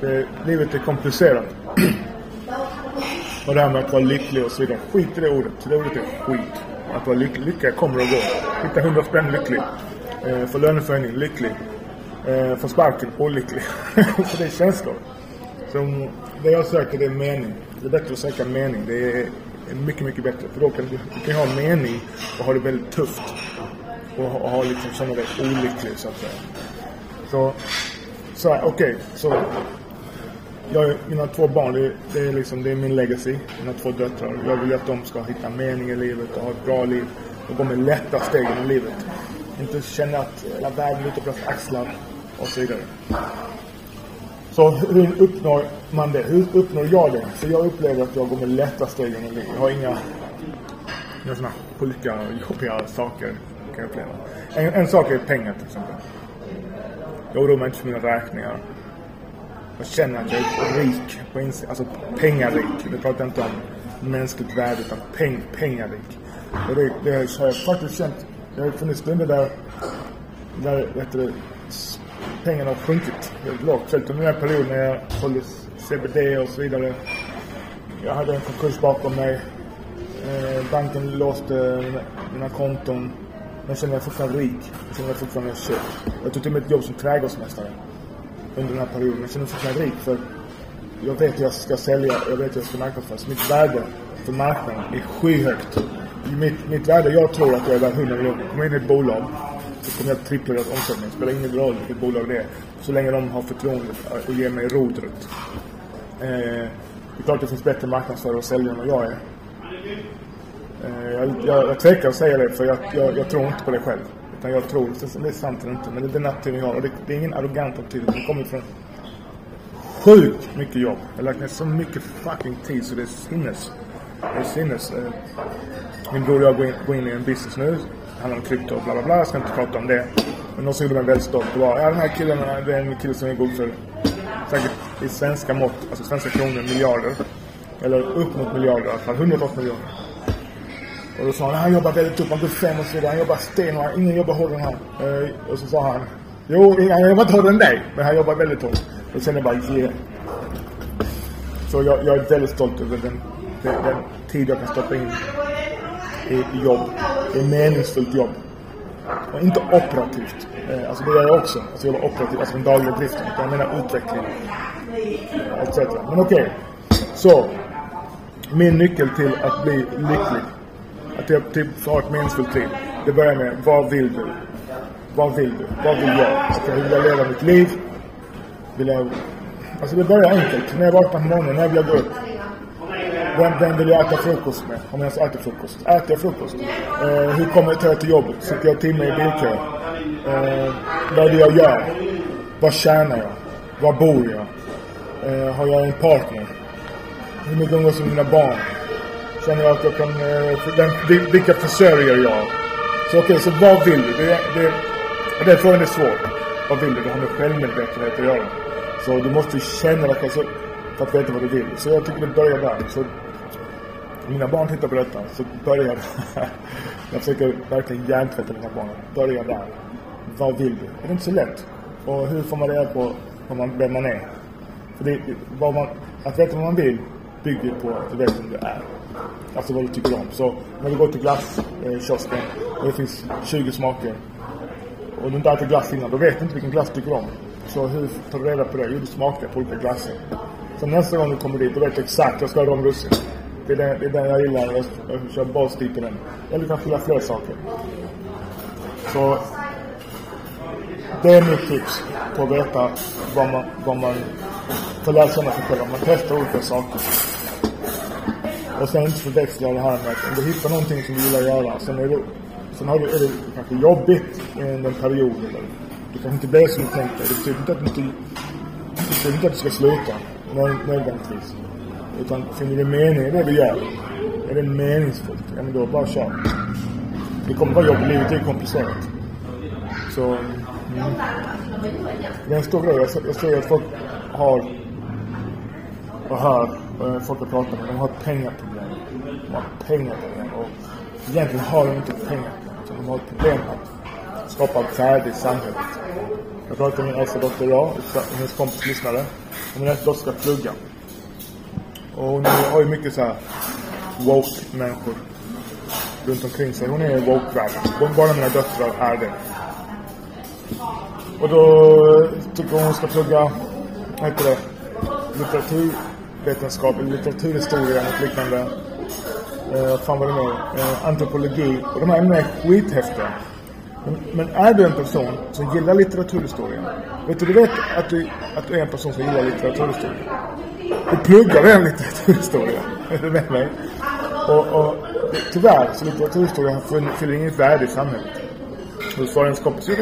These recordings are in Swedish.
Det, livet är komplicerat. och det här med att vara lycklig och så vidare. Skit i det ordet. Det ordet är skit. Att vara lycklig. Lycka kommer och går. Hitta 100 spänn lycklig. Eh, få löneförhöjning lycklig. Eh, få sparken olycklig. så det är känslor. Så det jag söker det är mening. Det är bättre att söka mening. Det är mycket, mycket bättre. För då kan du, du kan ha mening och ha det väldigt tufft. Och ha, och ha liksom, känna dig olycklig så att säga. Så, så okej. Okay, så jag, mina två barn, det, det, är liksom, det är min legacy. Mina två döttrar. Jag vill att de ska hitta mening i livet och ha ett bra liv. Och gå med lätta steg i livet. Inte känna att hela världen är ute på deras axlar och så vidare. Så hur uppnår man det? Hur uppnår jag det? Så jag upplever att jag går med lätta steg i livet. Jag har inga, inga sådana sjuka, jobbiga saker kan jag uppleva. En, en sak är pengar till exempel. Jag oroar mig inte för mina räkningar. Jag känner att jag är rik på insidan. Alltså pengarik. Nu pratar inte om mänskligt värde utan peng, pengarik. Och det, det har jag faktiskt känt. Det har funnits stunder där, där vet du, pengarna har sjunkit väldigt lågt. Följt under den här perioden när jag sålde CBD och så vidare. Jag hade en konkurs bakom mig. Eh, banken låste mina, mina konton. Men jag känner mig fortfarande rik. Jag känner mig fortfarande köpt. Jag tog till mig ett jobb som trädgårdsmästare under den här perioden. Jag känner mig fortfarande rik för jag vet hur jag ska sälja, jag vet hur jag ska marknadsföra. Mitt värde för marknaden är skyhögt. Mitt, mitt värde, jag tror att jag är värd 100 miljoner. Kommer in i ett bolag så kommer jag trippla deras omsättning. Spelar ingen roll vilket bolag det är. Så länge de har förtroende och ger mig rodret. Eh, det är klart det finns bättre marknadsförare och säljare än vad jag är. Eh, jag, jag, jag tvekar att säga det för jag, jag, jag tror inte på det själv. Utan jag tror, det är sant eller inte, men det är den attityden jag har. Och det, det är ingen arrogant attityd. Det kommer från sjukt mycket jobb. Jag har lagt ner så mycket fucking tid så det är sinnes. Det är sinnes. Eh, min bror och jag går in, går in i en business nu Det handlar om krypto och bla bla bla. Jag ska inte prata om det. Men någon som gjorde mig väldigt stolt. Det var, ja den här killen, eh, det är en kille som är god för säkert i svenska mått, alltså svenska kronor, miljarder. Eller upp mot miljarder i alla fall. Hundratals miljoner. Och då sa han, han jobbar väldigt upp, han blir fem och så vidare. Han jobbar stenhårt, ingen jobbar hårdare än han. Eh, och så sa han, jo, han jobbar inte hårdare än dig, men han jobbar väldigt hårt. Och sen är det bara, yeah. Så jag, jag, är väldigt stolt över den, den, den tid jag kan stoppa in i jobb. Det är meningsfullt jobb. Och inte operativt. Eh, alltså det gör jag också. Alltså jag jobbar operativt, alltså den dagliga driften. Jag menar utveckling. Etc. Men okej. Okay. Så. Min nyckel till att bli lycklig. Att jag typ har ett meningsfullt liv. Det börjar med, vad vill du? Vad vill du? Vad vill jag? Att hur vill jag leva mitt liv? Vill jag... Alltså det börjar enkelt. När jag vaknar på morgonen, när jag vill jag gå upp? Vem, vem vill jag äta frukost med? Om jag ens äter frukost. Äter jag frukost? Eh, hur kommer jag till jobbet? Sitter jag timme i bilkö? Eh, vad är det jag gör? Vad tjänar jag? Var bor jag? Eh, har jag en partner? Hur mycket umgås jag med mina barn? Känner eh, jag att jag kan... Den, vilka försörjer jag? Så okej, okay, så vad vill du? Det, det, den frågan är svår. Vad vill du? Det har med självmedvetenhet att göra. Så du måste känna dig själv för att veta vad du vill. Så jag tycker vi börjar där. Så mina barn tittar på detta så börjar där. jag försöker verkligen hjärntvätta mina barn. Börja där. Vad vill du? Det är inte så lätt. Och hur får man reda på man, vem man är? För det, vad man, att veta vad man vill bygger på att du vet vem du är. Alltså vad du tycker om. Så när du går till glasskiosken eh, och det finns 20 smaker och du inte ätit glass innan, då vet du inte vilken glass du tycker om. Så hur tar du reda på det? Jo, du smakar på olika glasser. Så nästa gång du kommer dit, då vet du exakt, jag ska ha romrussin. Det är den, det är den jag gillar. Jag, jag kör basdip i den. Eller du kan fylla fler saker. Så det är mitt tips på att veta vad man, vad man får lära känna sig själv. Man testar olika saker. Och sen inte förväxla det här med att om du hittar någonting som du gillar att göra. Sen, är det, sen har du, är det kanske jobbigt under en period. Eller Det kanske inte blir som du tänkte. Det betyder inte att du, inte, det betyder inte att du ska sluta nödvändigtvis. Utan finner du mening i det du gör, är det meningsfullt, ja men då bara kör. Det kommer vara jobbigt, livet är komplicerat. Så, mm. Det är en stor grej. Jag, jag ser att folk har och hör och folk jag pratar med, de har pengaproblem. De har pengaproblem och egentligen har de inte pengaproblem. De har ett problem att skapa ett värde i samhället. Jag pratade med min äldsta dotter idag, hennes kompis lyssnade. Och min äldsta dotter ska plugga. Och hon har ju mycket så här woke-människor runt omkring sig. Hon är woke-världen. Bara mina döttrar är det. Och då tycker hon ska plugga, vad heter det, litteratur. Vetenskap, litteraturhistoria och liknande. Eh, fan vad det nu Eh, antropologi. Och de här ämnena är skithäftiga. Men, men, är du en person som gillar litteraturhistoria. Vet du, du vet att du, att du är en person som gillar litteraturhistoria. Du pluggar redan litteraturhistoria. Är du med mig? Och, och tyvärr så litteraturhistoria fyller inget värde i samhället. Och så ens kompis, det.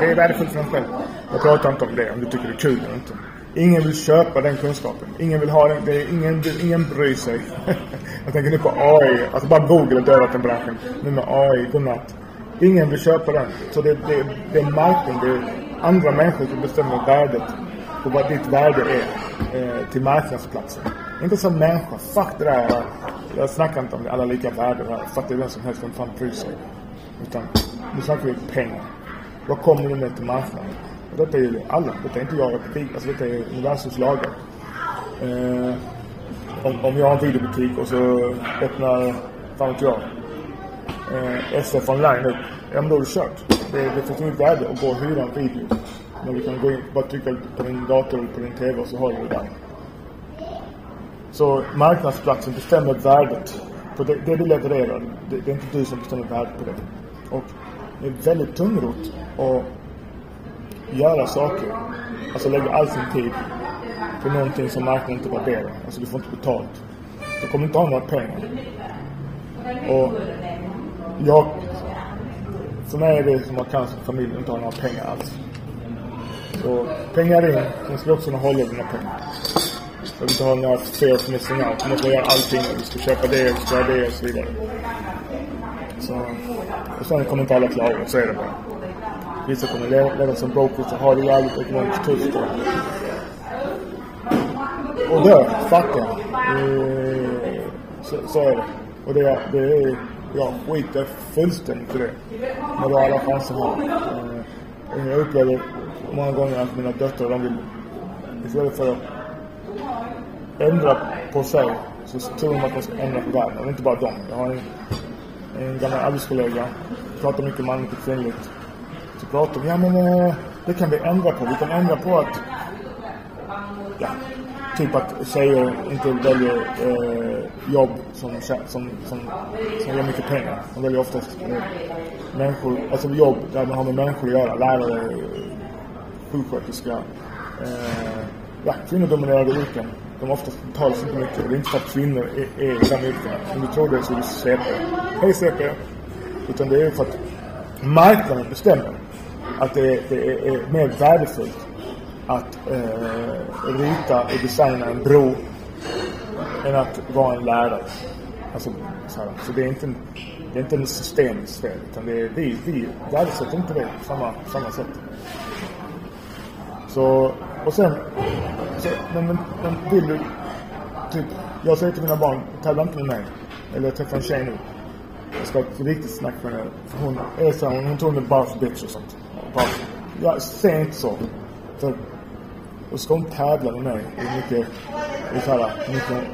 Det är värdefullt för en själv. Jag pratar inte om det, om du tycker det är kul eller inte. Ingen vill köpa den kunskapen. Ingen vill ha den. Det är ingen, ingen bryr sig. jag tänker nu på AI. Alltså bara Google har dödat den branschen. Nu med AI, godnatt. Ingen vill köpa den. Så det, det, det är marknaden, det är andra människor som bestämmer värdet på vad ditt värde är eh, till marknadsplatsen. Inte som människa. Fuck det där. Jag snackar inte om det. Alla lika värde. Fattar vem som helst. Vem fan bryr sig? Utan nu snackar vi pengar. Vad kommer du med till marknaden? Och detta är ju alla. Detta är inte jag och butik. Alltså detta är universums lagar. Eh, om, om jag har en videobutik och så öppnar, fan vet jag, eh, SF online upp. Ja men då är det kört. Det, det finns inget värde att gå och hyra en video. Men du kan gå in, bara trycka på din dator eller på din TV och så har du det där. Så marknadsplatsen bestämmer värdet på det, det du levererar. Det, det är inte du som bestämmer värdet på det. Och det är väldigt tungrot att göra saker. Alltså lägga all sin tid på någonting som marknaden inte värderar. Alltså du får inte betalt. Du kommer inte ha några pengar. Och jag... För mig är det som att cancer familjen inte har några pengar alls. Så pengar in, sen ska du också kunna hålla dina pengar. Jag vill inte ha några fear of missing out. Du måste göra allting. Du ska köpa det, du ska göra det och så vidare. Så, och sen kommer inte alla klara så är det bara. Vissa kommer leva, som brokers och ha det jävligt ekonomiskt tufft. Och, och dö fattiga. Eh, så, så är det. Och det, det är, jag skiter fullständigt i det. När du har alla chanser har. Eh, jag upplever många gånger att mina döttrar, de vill istället för att ändra på sig så tror de att de ska ändra på världen. Och inte bara dem. Jag har en, en gammal arbetskollega, pratar mycket manligt och kvinnligt. Pratar om. ja men eh, det kan vi ändra på. Vi kan ändra på att, ja, typ att tjejer inte väljer eh, jobb som, som, som, som ger mycket pengar. De väljer oftast eh, människor, alltså jobb där man har med människor att göra. Lärare, sjuksköterska, eh, ja, kvinnodominerade yrken. De oftast betalas inte mycket. Det är inte för att kvinnor är, är i de yrkena. Om du tror det så är du CP. Hej CP! Utan det är för att marknaden bestämmer att det, är, det är, mer värdefullt att eh, rita och designa en bro än att vara en lärare. Alltså, så, här, så det är inte en, det är inte en systemisk fel utan det är vi, vi värdesätter inte det på samma, samma sätt. Så, och sen, så, men, men, men vill du, typ, jag säger till mina barn, tävla inte med mig. Eller jag träffar en tjej nu. Jag ska ha ett riktigt snack med henne. För hon är så hon, hon tror hon är bara för bitch och sånt. Jag säger inte så. För, och ska hon tävla med mig hur mycket, hur, så här, mycket,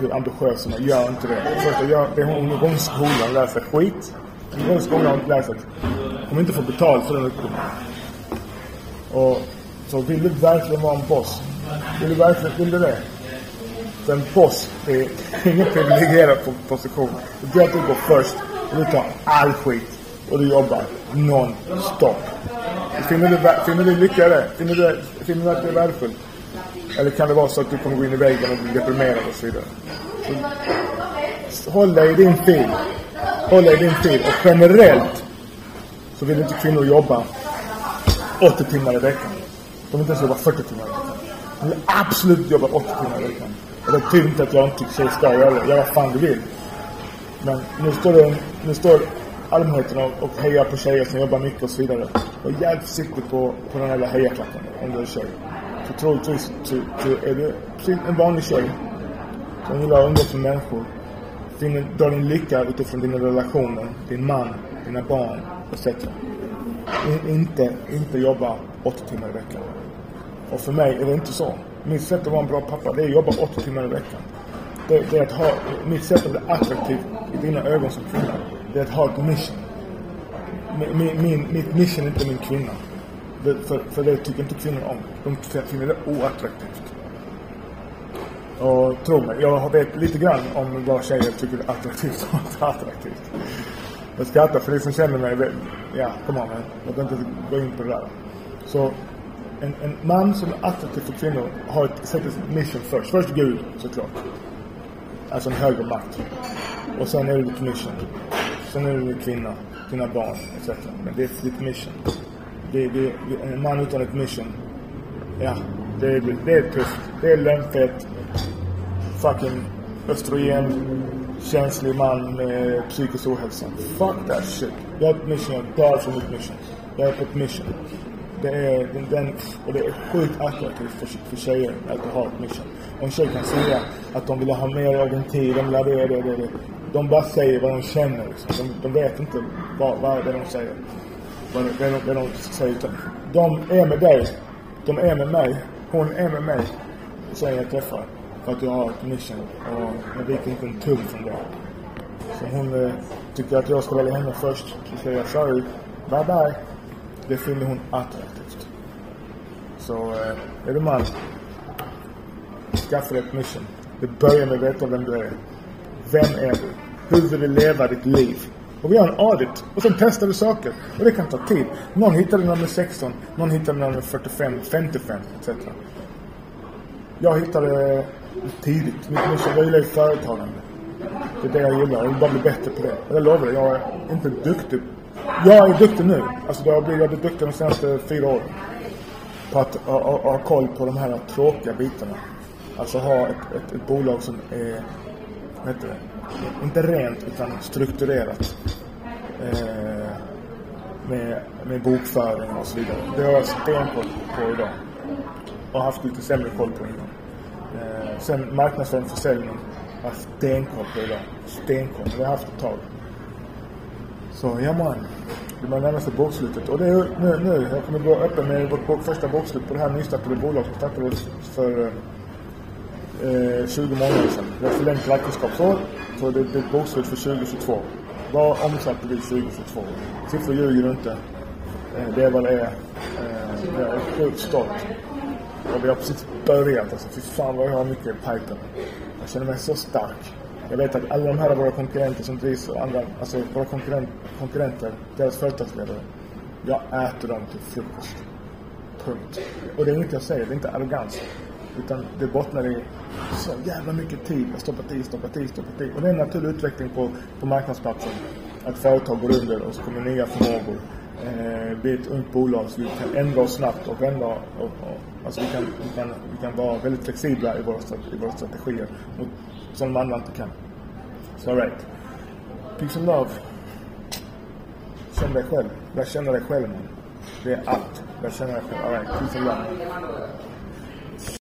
hur ambitiös hon är. Gör inte det. Först, jag, det hon, hon går i skolan och lär skit. Hon går i skolan och läser att hon inte får betalt för den utbildningen. Och så vill du verkligen vara en boss? Vill du verkligen, vill du det? Så en boss är ingen privilegierad position. Det är att du går först och du tar all skit och du jobbar non-stop. Finner du, finner du lycka i det? Finner du, finner du att det är värdefullt? Eller kan det vara så att du kommer gå in i väggen och bli deprimerad och så vidare? Så, håll dig i din tid. Håll dig i din tid. Och generellt så vill inte kvinnor jobba 80 timmar i veckan. De vill inte ens jobba 40 timmar i veckan. De vill absolut jobba 80 timmar i veckan. Och det betyder inte att jag inte tycker tjejer ska göra det. Gör vad fan du vill. Men nu står, det, nu står allmänheten och, och hejar på tjejer som jobbar mycket och så vidare. Var jävligt försiktig på, på den jävla hejaklacken om du är tjej. För troligtvis så, så är du en vanlig tjej som gillar att umgås med människor. Finner, drar din lycka utifrån dina relationer, din man, dina barn etc. In, inte, inte jobba åtta timmar i veckan. Och för mig är det inte så. Mitt sätt att vara en bra pappa, det är att jobba åtta timmar i veckan. Det, det är att ha, mitt sätt att bli attraktiv i dina ögon som kvinna, det är ett hard ett mission. Min, min, mitt mission är inte min kvinna. Det, för, för det tycker inte kvinnor om. De finner det oattraktivt. Och tro mig, jag vet lite grann om vad tjejer tycker är attraktivt och inte attraktivt. Jag skrattar för ni som känner mig, ja, kom on man. Jag inte gå in på det där. Så en, en man som är attraktiv för kvinnor har ett, sätter mission först. Först Gud såklart. Alltså en högre makt. Och sen är det ditt mission. Alltså, Sen är du kvinna, dina barn etc. Men det är ditt mission. Det, det, en man utan ett mission. Ja, det, det, det är tufft. Det är lönnfett. Fucking östrogen. Känslig man med psykisk ohälsa. Fuck that shit. Jag har ett mission. Jag dör för mitt mission. Jag är på ett mission. Det är, den, den, och det är sjukt attraktivt för, för tjejer att ha ett mission. Och en tjej kan säga att de vill ha mer av din tid, de vill ha det, det, det, det. De bara säger vad de känner. Liksom. De, de vet inte vad, vad det är de säger. Vad det, det, vad de säger. De är med dig. De är med mig. Hon är med mig. Tjejen jag träffar. För att jag har ett mission. Och jag viker inte en tum från det. Så hon eh, tycker att jag ska välja henne först. Så säger jag sorry. Bye bye. Det finner hon attraktivt. Så eh, är du man, skaffa dig ett mission. Det börjar med att veta vem du är. Vem är du? Hur vill du leva ditt liv? Och vi har en audit. Och sen testar vi saker. Och det kan ta tid. Någon hittar nummer 16. Någon hittar nummer 45, 55 etc. Jag hittade eh, tidigt. Mitt mission, vila gillar företagande. Det är det jag gillar. Jag vill bara bli bättre på det. Och jag lovar dig, jag är inte duktig jag är duktig nu. Alltså jag har blivit, duktig de senaste fyra åren. På att ha, koll på de här tråkiga bitarna. Alltså ha ett, ett, ett bolag som är, vad heter det? Inte rent utan strukturerat. Eh, med, med bokföring och så vidare. Det har jag stenkoll på idag. Och haft lite sämre koll på innan. Eh, sen marknadsföring och försäljning har jag stenkoll på idag. Stenkoll. Det har jag haft ett tag. Så ja man. Det börjar närma sig bokslutet. Och det är nu, nu. Jag kommer gå öppen med vårt bok, första bokslut på det här nystartade bolaget som startades för eh, eh 20 månader sedan. Vi har förlängt räkenskapsår. Så det, det är ett bokslut för 2022. Vad omsatte vi 2022? Siffror ljuger inte. Eh, det är vad det är. Eh, jag är sjukt stolt. Och vi har precis börjat alltså. Fy fan vad jag har mycket i pipen. Jag känner mig så stark. Jag vet att alla de här våra konkurrenter som drivs andra, alltså våra konkurrent, konkurrenter, deras företagsledare. Jag äter dem till frukost. Punkt. Och det är inget jag säger, det är inte arrogans. Utan det bottnar i så jävla mycket tid. Jag stoppar i, stoppar i, stoppar i. Och det är en naturlig utveckling på, på marknadsplatsen. Att företag går under och så kommer nya förmågor. Eh, vi ett ungt bolag så vi kan ändra oss snabbt och ändra och, och, alltså vi kan, vi, kan, vi kan vara väldigt flexibla i våra, i våra strategier. Mot, som andra inte kan. Så alright. Peace and love. Känn dig själv. Lär känna dig själv man. Det är allt. Lär känna dig själv. Alright. Peace and love.